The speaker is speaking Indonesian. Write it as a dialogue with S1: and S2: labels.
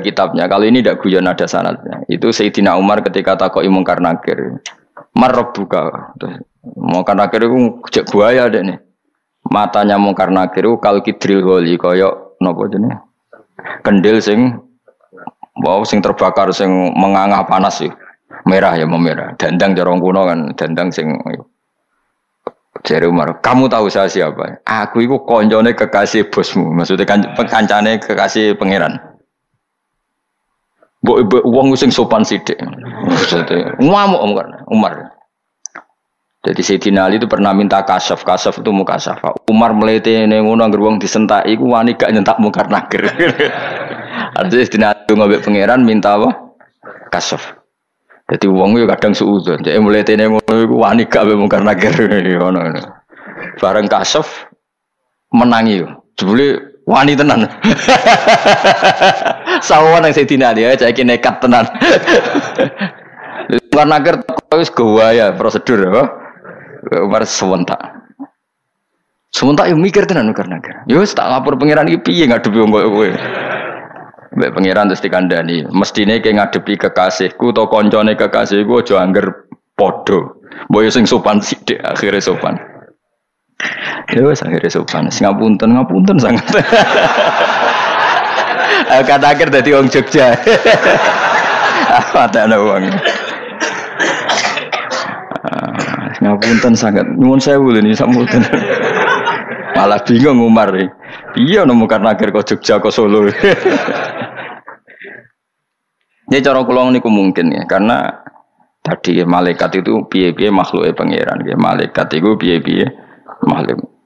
S1: kitabnya. Kalau ini tidak guyon ada sanatnya. Itu Sayyidina Umar ketika takoi mungkar nakir. Marab buka. Mungkar nakir itu cek buaya deh nih. Matanya mungkar nakir itu kalau kidril goli koyok nopo jenis. Kendil sing wow sing terbakar sing mengangah panas sih. Merah ya memerah. Dandang jorong kuno kan. Dandang sing Jari Umar, kamu tahu saya siapa? Aku itu konjone kekasih bosmu, maksudnya kan kancane kekasih pangeran. Bu ibu uang sing sopan. Maksudnya ngamuk Umar. Umar. Jadi Sayyidina Ali itu pernah minta kasaf, kasaf itu muka safa. Umar melete ning ngono anggere wong disentak iku wani gak nyentak mungkar nakir. Artinya Sayyidina Ali ngobek pangeran minta apa? Kasaf. Jadi uang itu kadang suudon. Jadi mulai tene ngono iku wani gak mbek mungkar nakir. Bareng kasaf menangi yo. Wani tenan. Sawan yang Sayyidina Ali ya cek nekat tenan. Mungkar nakir wis ya prosedur apa? Umar sewentak. Sewentak yo mikir tenan mungkar nakir. Yo tak lapor pangeran iki piye ngadepi wong kowe. Mbak pangeran terus dikandani, mestine kayak ngadepi kekasihku atau koncone kekasihku aja angger podo. Boyo sing sopan sithik akhirnya sopan. Ya wes akhirnya sopan. Sing ngapunten ngapunten sangat. Kata akhir dari wong Jogja. Ada ada uang. Ngapunten sangat. Nyuwun sewu ini sampunten. Malah bingung Umar. Iya nemu karena akhir kok Jogja kok Solo. Ini cara kulon niku mungkin ya, karena tadi malaikat itu piye-piye makhluk pangeran, malaikat itu piye-piye makhluk